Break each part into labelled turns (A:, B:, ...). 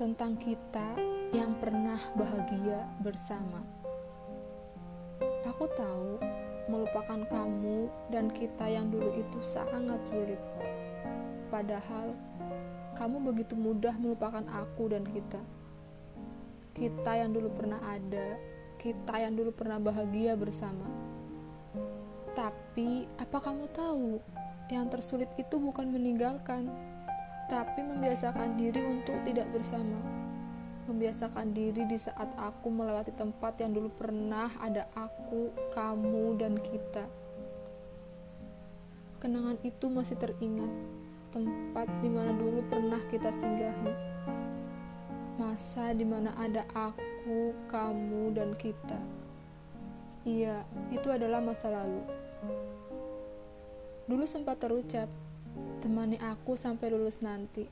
A: tentang kita yang pernah bahagia bersama. Aku tahu melupakan kamu dan kita yang dulu itu sangat sulit. Padahal kamu begitu mudah melupakan aku dan kita. Kita yang dulu pernah ada, kita yang dulu pernah bahagia bersama. Tapi apa kamu tahu, yang tersulit itu bukan meninggalkan, tapi membiasakan diri untuk tidak bersama membiasakan diri di saat aku melewati tempat yang dulu pernah ada aku, kamu, dan kita. Kenangan itu masih teringat, tempat di mana dulu pernah kita singgahi. Masa di mana ada aku, kamu, dan kita. Iya, itu adalah masa lalu. Dulu sempat terucap, temani aku sampai lulus nanti.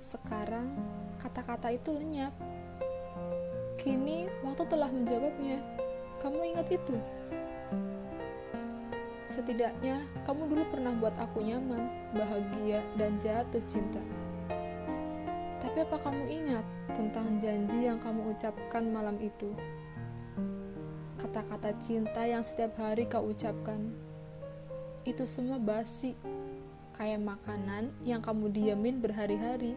A: Sekarang, kata-kata itu lenyap. Kini waktu telah menjawabnya. Kamu ingat itu? Setidaknya kamu dulu pernah buat aku nyaman, bahagia, dan jatuh cinta. Tapi apa kamu ingat tentang janji yang kamu ucapkan malam itu? Kata-kata cinta yang setiap hari kau ucapkan. Itu semua basi, kayak makanan yang kamu diamin berhari-hari.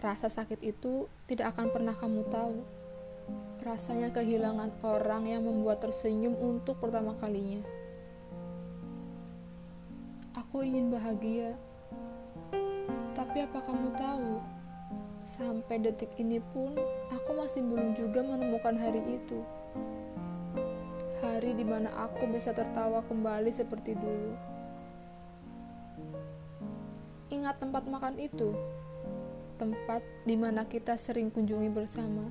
A: Rasa sakit itu tidak akan pernah kamu tahu. Rasanya kehilangan orang yang membuat tersenyum untuk pertama kalinya. Aku ingin bahagia, tapi apa kamu tahu? Sampai detik ini pun, aku masih belum juga menemukan hari itu. Hari di mana aku bisa tertawa kembali seperti dulu. Ingat tempat makan itu? tempat di mana kita sering kunjungi bersama,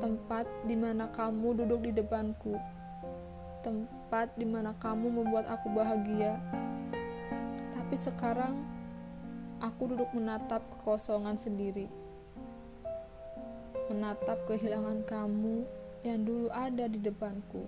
A: tempat di mana kamu duduk di depanku, tempat di mana kamu membuat aku bahagia. Tapi sekarang aku duduk menatap kekosongan sendiri, menatap kehilangan kamu yang dulu ada di depanku.